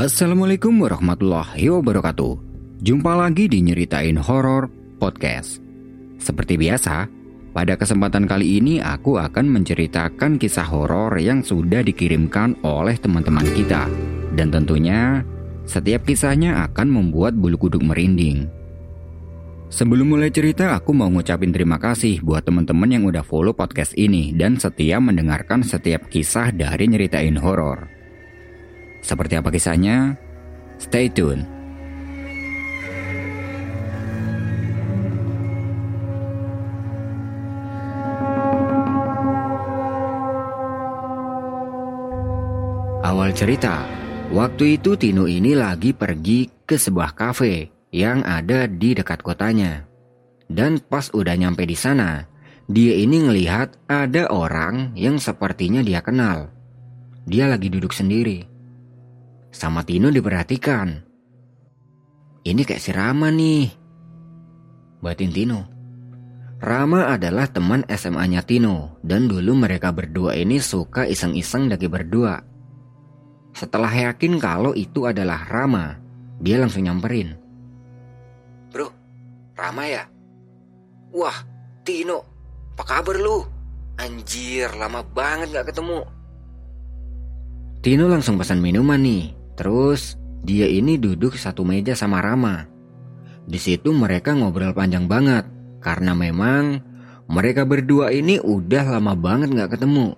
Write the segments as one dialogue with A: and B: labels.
A: Assalamualaikum warahmatullahi wabarakatuh. Jumpa lagi di Nyeritain Horor Podcast. Seperti biasa, pada kesempatan kali ini aku akan menceritakan kisah horor yang sudah dikirimkan oleh teman-teman kita. Dan tentunya, setiap kisahnya akan membuat bulu kuduk merinding. Sebelum mulai cerita, aku mau ngucapin terima kasih buat teman-teman yang udah follow podcast ini dan setia mendengarkan setiap kisah dari Nyeritain Horor. Seperti apa kisahnya? Stay tune. Awal cerita, waktu itu Tino ini lagi pergi ke sebuah kafe yang ada di dekat kotanya. Dan pas udah nyampe di sana, dia ini ngelihat ada orang yang sepertinya dia kenal. Dia lagi duduk sendiri. Sama Tino diperhatikan. Ini kayak si Rama nih. Batin Tino. Rama adalah teman SMA-nya Tino dan dulu mereka berdua ini suka iseng-iseng daki berdua. Setelah yakin kalau itu adalah Rama, dia langsung nyamperin. Bro, Rama ya? Wah, Tino, apa kabar lu? Anjir, lama banget gak ketemu. Tino langsung pesan minuman nih. Terus dia ini duduk satu meja sama Rama. Di situ mereka ngobrol panjang banget karena memang mereka berdua ini udah lama banget gak ketemu.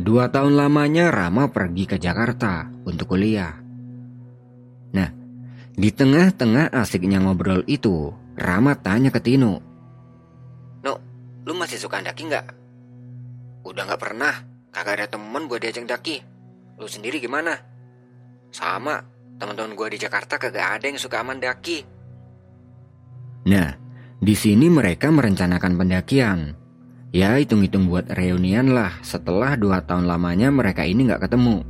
A: Dua tahun lamanya Rama pergi ke Jakarta untuk kuliah. Nah, di tengah-tengah asiknya ngobrol itu, Rama tanya ke Tino. No, lu masih suka daki nggak? Udah nggak pernah, kagak ada temen buat diajak daki. Lu sendiri gimana? Sama, teman-teman gue di Jakarta kagak ada yang suka aman daki. Nah, di sini mereka merencanakan pendakian. Ya hitung-hitung buat reunian lah setelah dua tahun lamanya mereka ini nggak ketemu.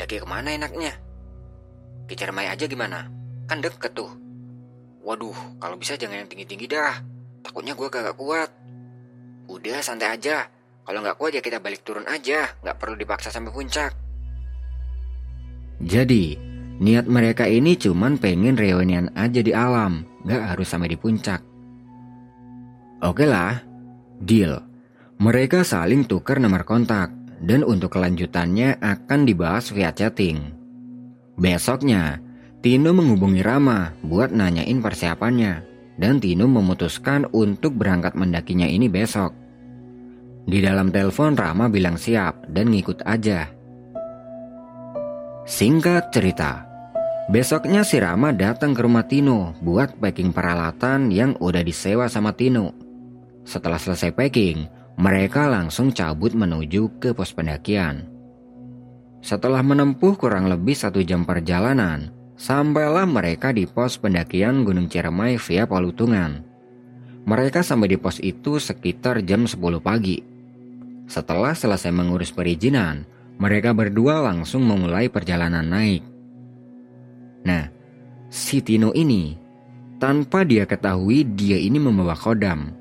A: Daki ke mana enaknya? Ke Ciremai aja gimana? Kan deket tuh. Waduh, kalau bisa jangan yang tinggi-tinggi dah. Takutnya gue kagak kuat. Udah santai aja. Kalau nggak kuat ya kita balik turun aja. Nggak perlu dipaksa sampai puncak. Jadi, niat mereka ini cuman pengen reunian aja di alam, gak harus sampai di puncak. Oke lah, deal. Mereka saling tukar nomor kontak, dan untuk kelanjutannya akan dibahas via chatting. Besoknya, Tino menghubungi Rama buat nanyain persiapannya, dan Tino memutuskan untuk berangkat mendakinya ini besok. Di dalam telepon Rama bilang siap dan ngikut aja. Singkat cerita, besoknya si Rama datang ke rumah Tino buat packing peralatan yang udah disewa sama Tino. Setelah selesai packing, mereka langsung cabut menuju ke pos pendakian. Setelah menempuh kurang lebih satu jam perjalanan, sampailah mereka di pos pendakian Gunung Ciremai via Palutungan. Mereka sampai di pos itu sekitar jam 10 pagi. Setelah selesai mengurus perizinan, mereka berdua langsung memulai perjalanan naik. Nah, si Tino ini, tanpa dia ketahui dia ini membawa kodam.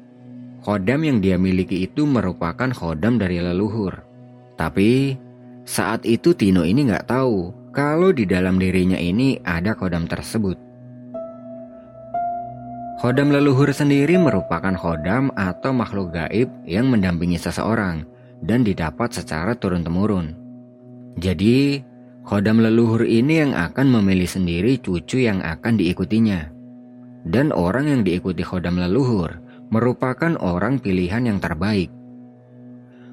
A: Kodam yang dia miliki itu merupakan kodam dari leluhur. Tapi, saat itu Tino ini nggak tahu kalau di dalam dirinya ini ada kodam tersebut. Kodam leluhur sendiri merupakan kodam atau makhluk gaib yang mendampingi seseorang dan didapat secara turun-temurun. Jadi, khodam leluhur ini yang akan memilih sendiri cucu yang akan diikutinya. Dan orang yang diikuti khodam leluhur merupakan orang pilihan yang terbaik.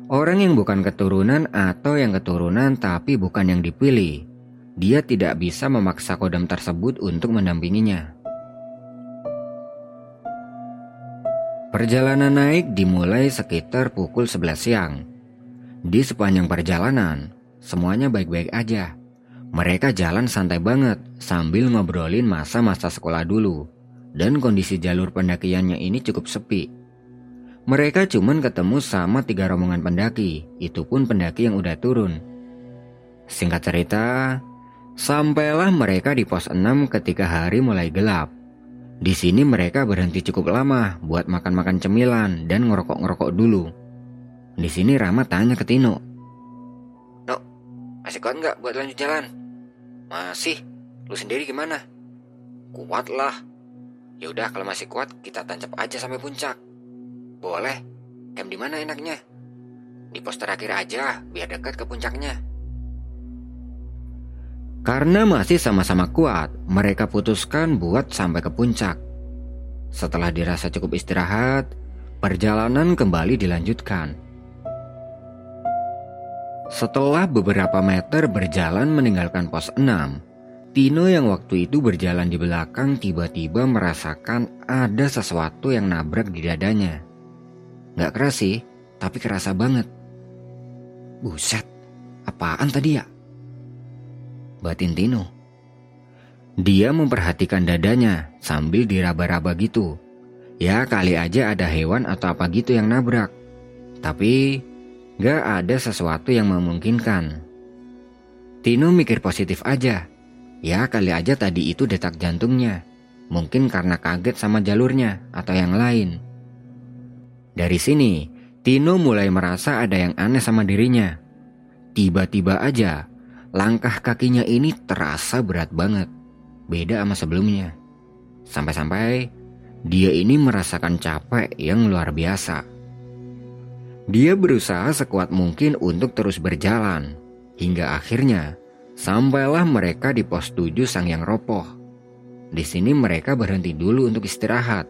A: Orang yang bukan keturunan atau yang keturunan tapi bukan yang dipilih, dia tidak bisa memaksa kodam tersebut untuk mendampinginya. Perjalanan naik dimulai sekitar pukul 11 siang. Di sepanjang perjalanan, semuanya baik-baik aja. Mereka jalan santai banget sambil ngobrolin masa-masa sekolah dulu. Dan kondisi jalur pendakiannya ini cukup sepi. Mereka cuman ketemu sama tiga rombongan pendaki, itu pun pendaki yang udah turun. Singkat cerita, sampailah mereka di pos 6 ketika hari mulai gelap. Di sini mereka berhenti cukup lama buat makan-makan cemilan dan ngerokok-ngerokok dulu. Di sini Rama tanya ke Tino, masih kuat nggak buat lanjut jalan? Masih? Lu sendiri gimana? Kuat lah. Ya udah kalau masih kuat kita tancap aja sampai puncak. Boleh. Camp di mana enaknya? Di pos terakhir aja biar dekat ke puncaknya. Karena masih sama-sama kuat, mereka putuskan buat sampai ke puncak. Setelah dirasa cukup istirahat, perjalanan kembali dilanjutkan. Setelah beberapa meter berjalan meninggalkan pos 6, Tino yang waktu itu berjalan di belakang tiba-tiba merasakan ada sesuatu yang nabrak di dadanya. Gak keras sih, tapi kerasa banget. Buset, apaan tadi ya? Batin Tino. Dia memperhatikan dadanya sambil diraba-raba gitu. Ya kali aja ada hewan atau apa gitu yang nabrak. Tapi Gak ada sesuatu yang memungkinkan. Tino mikir positif aja. Ya kali aja tadi itu detak jantungnya. Mungkin karena kaget sama jalurnya atau yang lain. Dari sini, Tino mulai merasa ada yang aneh sama dirinya. Tiba-tiba aja, langkah kakinya ini terasa berat banget. Beda sama sebelumnya. Sampai-sampai dia ini merasakan capek yang luar biasa. Dia berusaha sekuat mungkin untuk terus berjalan, hingga akhirnya sampailah mereka di pos 7 Sang Yang Ropoh. Di sini mereka berhenti dulu untuk istirahat.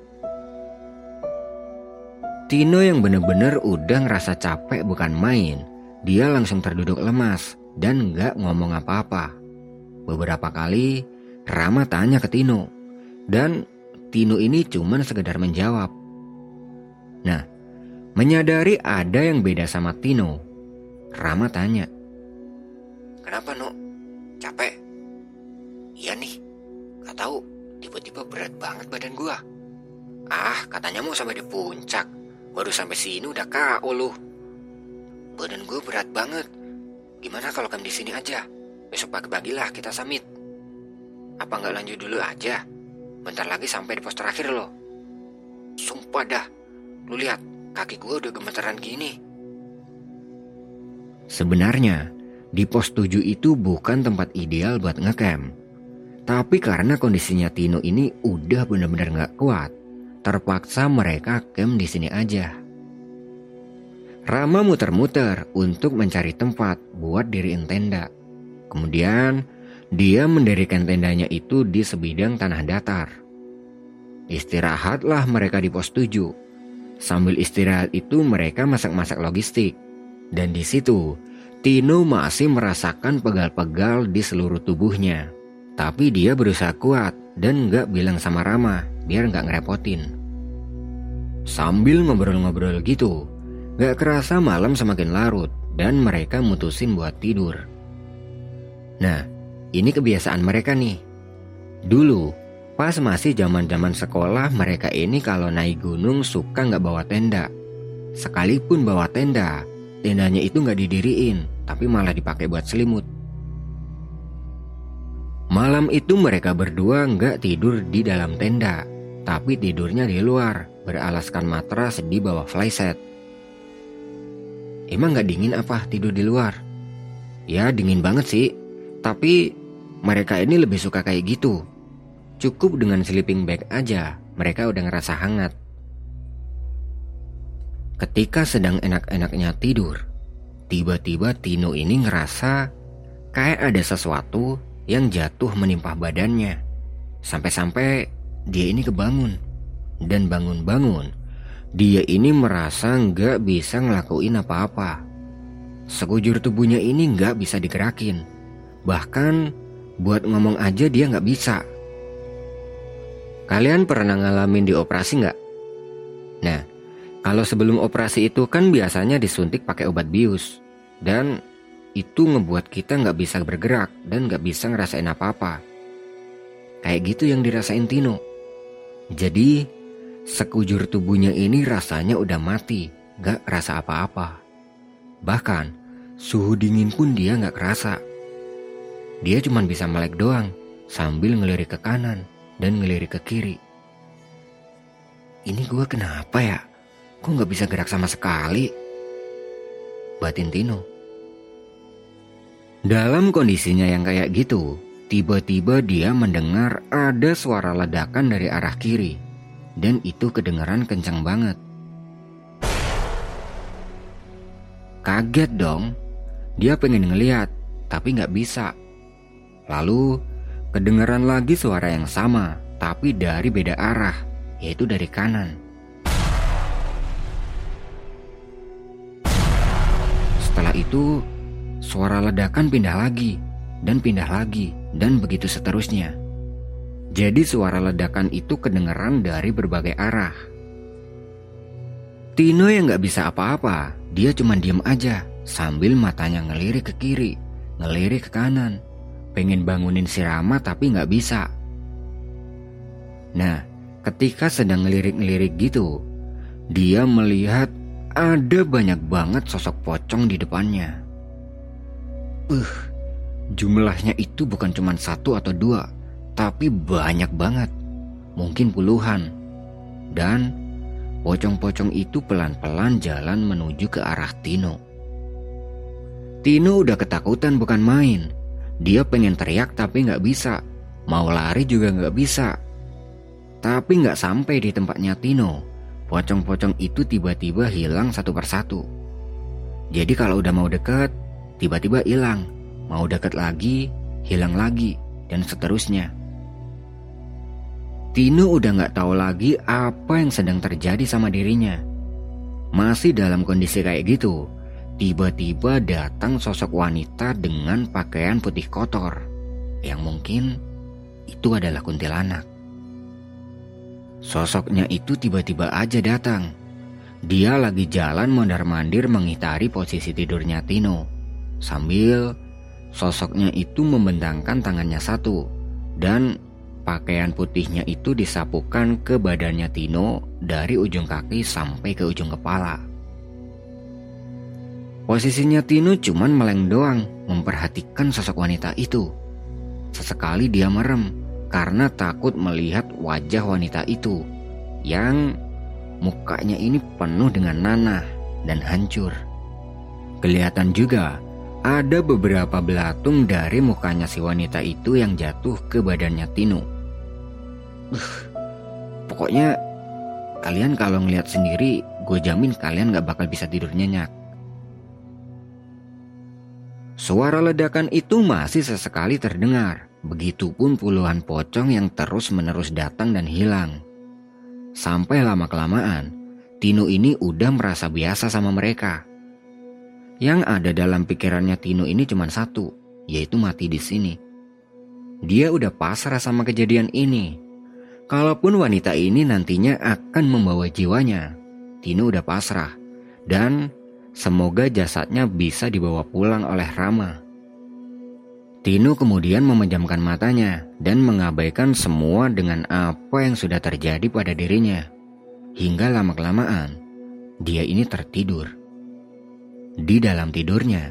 A: Tino yang bener-bener udah ngerasa capek bukan main, dia langsung terduduk lemas dan gak ngomong apa-apa. Beberapa kali Rama tanya ke Tino, dan Tino ini cuma sekedar menjawab. Nah, Menyadari ada yang beda sama Tino, Rama tanya. Kenapa, No? Capek? Iya nih, gak tahu. Tiba-tiba berat banget badan gua. Ah, katanya mau sampai di puncak. Baru sampai sini udah KO lu. Badan gua berat banget. Gimana kalau kamu di sini aja? Besok pagi-pagilah kita samit. Apa nggak lanjut dulu aja? Bentar lagi sampai di pos terakhir loh. Sumpah dah, lu lihat kaki gue udah gemeteran gini. Sebenarnya, di pos 7 itu bukan tempat ideal buat ngecamp. Tapi karena kondisinya Tino ini udah benar-benar nggak kuat, terpaksa mereka camp di sini aja. Rama muter-muter untuk mencari tempat buat diriin tenda. Kemudian, dia mendirikan tendanya itu di sebidang tanah datar. Istirahatlah mereka di pos 7 Sambil istirahat itu mereka masak-masak logistik. Dan di situ, Tino masih merasakan pegal-pegal di seluruh tubuhnya. Tapi dia berusaha kuat dan gak bilang sama Rama biar gak ngerepotin. Sambil ngobrol-ngobrol gitu, gak kerasa malam semakin larut dan mereka mutusin buat tidur. Nah, ini kebiasaan mereka nih. Dulu, Pas masih zaman-zaman sekolah mereka ini kalau naik gunung suka nggak bawa tenda. Sekalipun bawa tenda, tendanya itu nggak didiriin, tapi malah dipakai buat selimut. Malam itu mereka berdua nggak tidur di dalam tenda, tapi tidurnya di luar, beralaskan matras di bawah flyset. Emang nggak dingin apa tidur di luar? Ya dingin banget sih, tapi mereka ini lebih suka kayak gitu Cukup dengan sleeping bag aja, mereka udah ngerasa hangat. Ketika sedang enak-enaknya tidur, tiba-tiba Tino ini ngerasa kayak ada sesuatu yang jatuh menimpa badannya. Sampai-sampai dia ini kebangun. Dan bangun-bangun, dia ini merasa nggak bisa ngelakuin apa-apa. Sekujur tubuhnya ini nggak bisa digerakin. Bahkan buat ngomong aja dia nggak bisa. Kalian pernah ngalamin di operasi nggak? Nah, kalau sebelum operasi itu kan biasanya disuntik pakai obat bius. Dan itu ngebuat kita nggak bisa bergerak dan nggak bisa ngerasain apa-apa. Kayak gitu yang dirasain Tino. Jadi, sekujur tubuhnya ini rasanya udah mati, nggak rasa apa-apa. Bahkan, suhu dingin pun dia nggak kerasa. Dia cuma bisa melek doang sambil ngelirik ke kanan dan ngelirik ke kiri. Ini gue kenapa ya? Kok gak bisa gerak sama sekali? Batin Tino. Dalam kondisinya yang kayak gitu, Tiba-tiba dia mendengar ada suara ledakan dari arah kiri, dan itu kedengaran kencang banget. Kaget dong, dia pengen ngeliat, tapi nggak bisa. Lalu kedengaran lagi suara yang sama, tapi dari beda arah, yaitu dari kanan. Setelah itu, suara ledakan pindah lagi, dan pindah lagi, dan begitu seterusnya. Jadi suara ledakan itu kedengeran dari berbagai arah. Tino yang gak bisa apa-apa, dia cuma diem aja sambil matanya ngelirik ke kiri, ngelirik ke kanan. Pengen bangunin si Rama tapi gak bisa. Nah, ketika sedang ngelirik-ngelirik gitu, dia melihat ada banyak banget sosok pocong di depannya. Uh, Jumlahnya itu bukan cuma satu atau dua, tapi banyak banget. Mungkin puluhan. Dan pocong-pocong itu pelan-pelan jalan menuju ke arah Tino. Tino udah ketakutan bukan main. Dia pengen teriak tapi nggak bisa. Mau lari juga nggak bisa. Tapi nggak sampai di tempatnya Tino. Pocong-pocong itu tiba-tiba hilang satu persatu. Jadi kalau udah mau deket, tiba-tiba hilang mau dekat lagi, hilang lagi, dan seterusnya. Tino udah gak tahu lagi apa yang sedang terjadi sama dirinya. Masih dalam kondisi kayak gitu, tiba-tiba datang sosok wanita dengan pakaian putih kotor, yang mungkin itu adalah kuntilanak. Sosoknya itu tiba-tiba aja datang. Dia lagi jalan mondar-mandir mengitari posisi tidurnya Tino, sambil Sosoknya itu membentangkan tangannya satu dan pakaian putihnya itu disapukan ke badannya Tino dari ujung kaki sampai ke ujung kepala. Posisinya Tino cuman meleng doang memperhatikan sosok wanita itu. Sesekali dia merem karena takut melihat wajah wanita itu yang mukanya ini penuh dengan nanah dan hancur. Kelihatan juga ada beberapa belatung dari mukanya si wanita itu yang jatuh ke badannya Tino. Uh, pokoknya kalian kalau ngeliat sendiri, gue jamin kalian gak bakal bisa tidur nyenyak. Suara ledakan itu masih sesekali terdengar, begitupun puluhan pocong yang terus-menerus datang dan hilang. Sampai lama-kelamaan, Tino ini udah merasa biasa sama mereka. Yang ada dalam pikirannya Tino ini cuma satu, yaitu mati di sini. Dia udah pasrah sama kejadian ini. Kalaupun wanita ini nantinya akan membawa jiwanya, Tino udah pasrah. Dan semoga jasadnya bisa dibawa pulang oleh Rama. Tino kemudian memejamkan matanya dan mengabaikan semua dengan apa yang sudah terjadi pada dirinya. Hingga lama-kelamaan, dia ini tertidur. Di dalam tidurnya,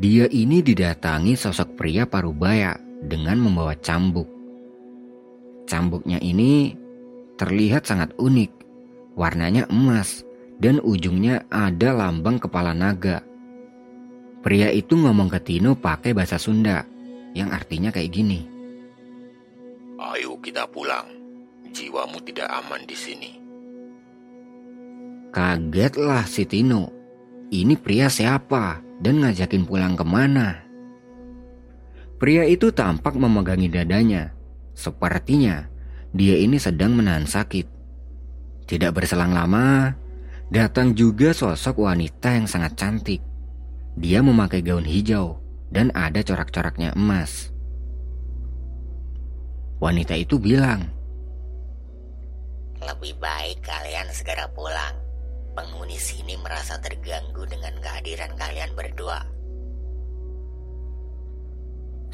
A: dia ini didatangi sosok pria parubaya dengan membawa cambuk. Cambuknya ini terlihat sangat unik, warnanya emas dan ujungnya ada lambang kepala naga. Pria itu ngomong ke Tino pakai bahasa Sunda, yang artinya kayak gini.
B: Ayo kita pulang, jiwamu tidak aman di sini.
A: Kagetlah si Tino ini pria siapa dan ngajakin pulang ke mana? Pria itu tampak memegangi dadanya. Sepertinya dia ini sedang menahan sakit. Tidak berselang lama, datang juga sosok wanita yang sangat cantik. Dia memakai gaun hijau dan ada corak-coraknya emas. Wanita itu bilang,
C: "Lebih baik kalian segera pulang penghuni sini merasa terganggu dengan kehadiran kalian berdua.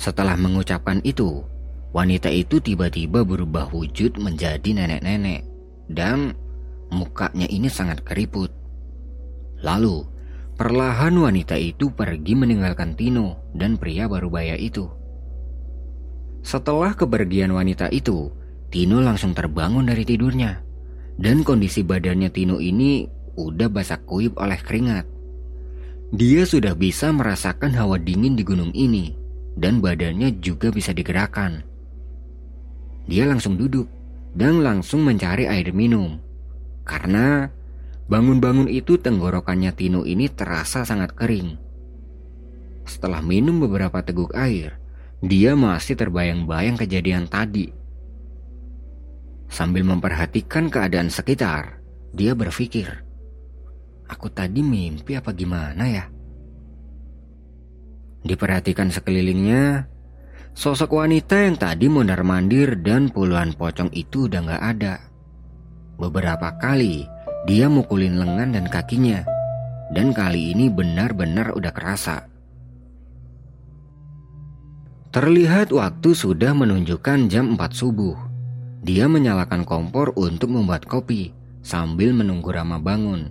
A: Setelah mengucapkan itu, wanita itu tiba-tiba berubah wujud menjadi nenek-nenek dan mukanya ini sangat keriput. Lalu, perlahan wanita itu pergi meninggalkan Tino dan pria baru baya itu. Setelah kepergian wanita itu, Tino langsung terbangun dari tidurnya. Dan kondisi badannya Tino ini udah basah kuyup oleh keringat. Dia sudah bisa merasakan hawa dingin di gunung ini, dan badannya juga bisa digerakkan. Dia langsung duduk dan langsung mencari air minum. Karena bangun-bangun itu tenggorokannya Tino ini terasa sangat kering. Setelah minum beberapa teguk air, dia masih terbayang-bayang kejadian tadi. Sambil memperhatikan keadaan sekitar, dia berpikir, "Aku tadi mimpi apa gimana ya?" Diperhatikan sekelilingnya, sosok wanita yang tadi mondar-mandir dan puluhan pocong itu udah gak ada. Beberapa kali dia mukulin lengan dan kakinya, dan kali ini benar-benar udah kerasa. Terlihat waktu sudah menunjukkan jam 4 subuh. Dia menyalakan kompor untuk membuat kopi sambil menunggu Rama bangun.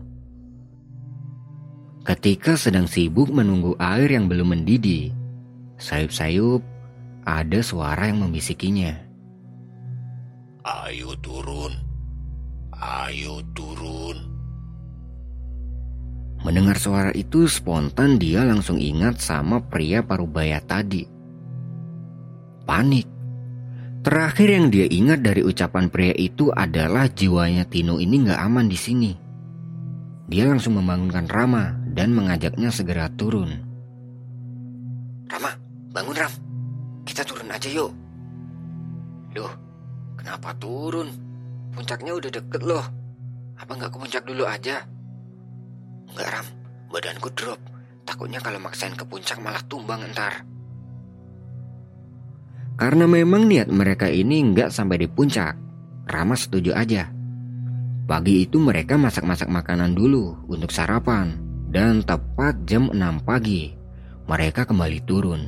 A: Ketika sedang sibuk menunggu air yang belum mendidih, sayup-sayup ada suara yang membisikinya.
B: Ayo turun, ayo turun.
A: Mendengar suara itu spontan dia langsung ingat sama pria parubaya tadi panik. Terakhir yang dia ingat dari ucapan pria itu adalah jiwanya Tino ini nggak aman di sini. Dia langsung membangunkan Rama dan mengajaknya segera turun.
C: Rama, bangun Ram. Kita turun aja yuk.
A: Loh, kenapa turun? Puncaknya udah deket loh. Apa nggak ke puncak dulu aja?
C: Enggak Ram, badanku drop. Takutnya kalau maksain ke puncak malah tumbang ntar.
A: Karena memang niat mereka ini nggak sampai di puncak, Rama setuju aja. Pagi itu mereka masak-masak makanan dulu untuk sarapan dan tepat jam 6 pagi mereka kembali turun.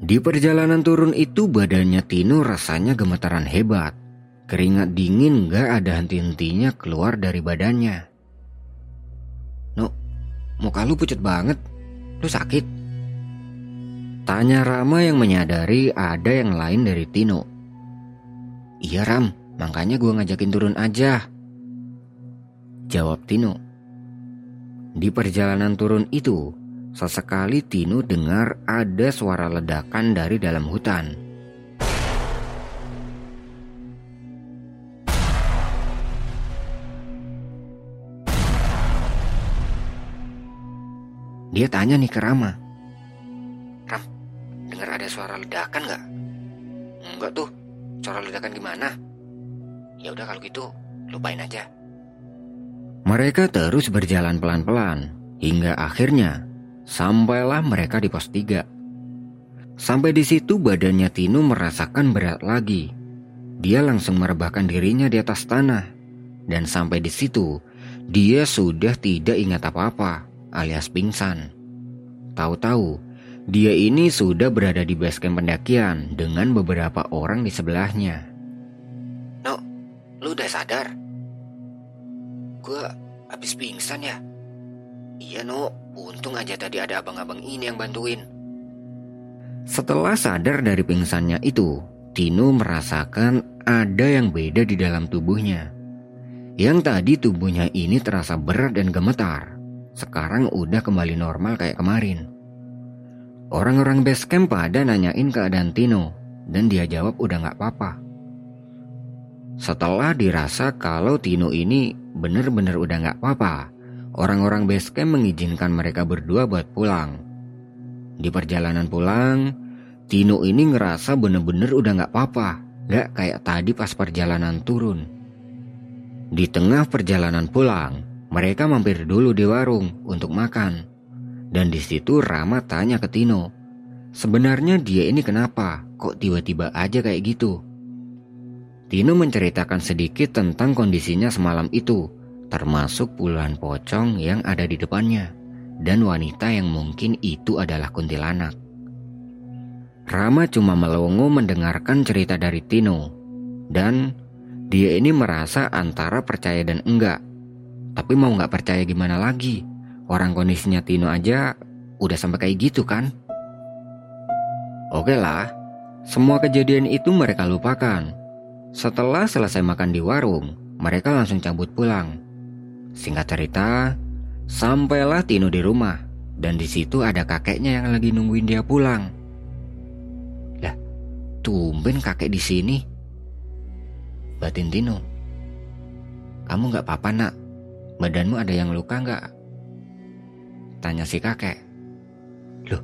A: Di perjalanan turun itu badannya Tino rasanya gemetaran hebat. Keringat dingin gak ada henti-hentinya keluar dari badannya. No, muka lu pucat banget. Lu sakit? Tanya Rama yang menyadari ada yang lain dari Tino. Iya Ram, makanya gue ngajakin turun aja. Jawab Tino. Di perjalanan turun itu, sesekali Tino dengar ada suara ledakan dari dalam hutan. Dia tanya nih ke Rama, suara ledakan nggak? Enggak tuh. Suara ledakan gimana? Ya udah kalau gitu, lupain aja. Mereka terus berjalan pelan-pelan hingga akhirnya sampailah mereka di pos 3. Sampai di situ badannya Tino merasakan berat lagi. Dia langsung merebahkan dirinya di atas tanah dan sampai di situ dia sudah tidak ingat apa-apa alias pingsan. Tahu-tahu dia ini sudah berada di base camp pendakian dengan beberapa orang di sebelahnya.
C: No, lu udah sadar? Gue habis pingsan ya? Iya no, untung aja tadi ada abang-abang ini yang bantuin.
A: Setelah sadar dari pingsannya itu, Tino merasakan ada yang beda di dalam tubuhnya. Yang tadi tubuhnya ini terasa berat dan gemetar. Sekarang udah kembali normal kayak kemarin. Orang-orang base camp pada nanyain keadaan Tino dan dia jawab udah gak apa-apa. Setelah dirasa kalau Tino ini bener-bener udah gak apa-apa, orang-orang base camp mengizinkan mereka berdua buat pulang. Di perjalanan pulang, Tino ini ngerasa bener-bener udah gak apa-apa, gak kayak tadi pas perjalanan turun. Di tengah perjalanan pulang, mereka mampir dulu di warung untuk makan. Dan di situ Rama tanya ke Tino, sebenarnya dia ini kenapa? Kok tiba-tiba aja kayak gitu? Tino menceritakan sedikit tentang kondisinya semalam itu, termasuk puluhan pocong yang ada di depannya, dan wanita yang mungkin itu adalah kuntilanak. Rama cuma melongo mendengarkan cerita dari Tino, dan dia ini merasa antara percaya dan enggak. Tapi mau nggak percaya gimana lagi? Orang kondisinya Tino aja udah sampai kayak gitu kan? Oke lah, semua kejadian itu mereka lupakan. Setelah selesai makan di warung, mereka langsung cabut pulang. Singkat cerita, sampailah Tino di rumah dan di situ ada kakeknya yang lagi nungguin dia pulang. Lah, tumben kakek di sini. Batin Tino. Kamu nggak apa-apa nak? Badanmu ada yang luka nggak? Tanya si kakek. Loh,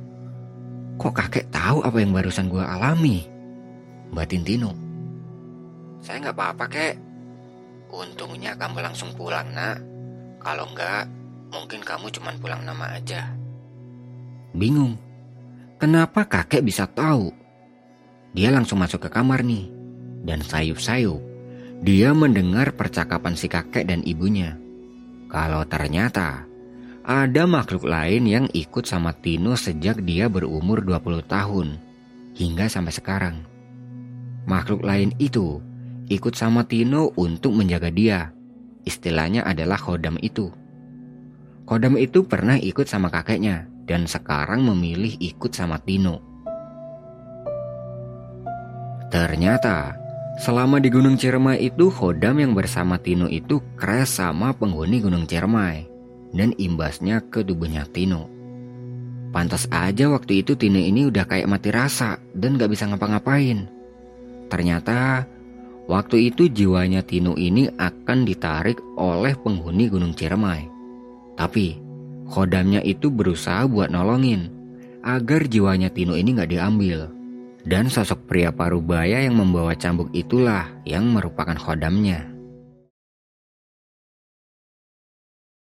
A: kok kakek tahu apa yang barusan gue alami? Batin Tino.
C: Saya nggak apa-apa kek. Untungnya kamu langsung pulang nak. Kalau nggak, mungkin kamu cuma pulang nama aja.
A: Bingung. Kenapa kakek bisa tahu? Dia langsung masuk ke kamar nih. Dan sayup-sayup. Dia mendengar percakapan si kakek dan ibunya. Kalau ternyata ada makhluk lain yang ikut sama Tino sejak dia berumur 20 tahun hingga sampai sekarang. Makhluk lain itu ikut sama Tino untuk menjaga dia. Istilahnya adalah Khodam itu. Khodam itu pernah ikut sama kakeknya dan sekarang memilih ikut sama Tino. Ternyata Selama di Gunung Ciremai itu Hodam yang bersama Tino itu crash sama penghuni Gunung Ciremai dan imbasnya ke tubuhnya Tino. Pantas aja waktu itu Tino ini udah kayak mati rasa dan gak bisa ngapa-ngapain. Ternyata waktu itu jiwanya Tino ini akan ditarik oleh penghuni Gunung Ciremai. Tapi Hodamnya itu berusaha buat nolongin agar jiwanya Tino ini gak diambil. Dan sosok pria parubaya yang membawa cambuk itulah yang merupakan khodamnya.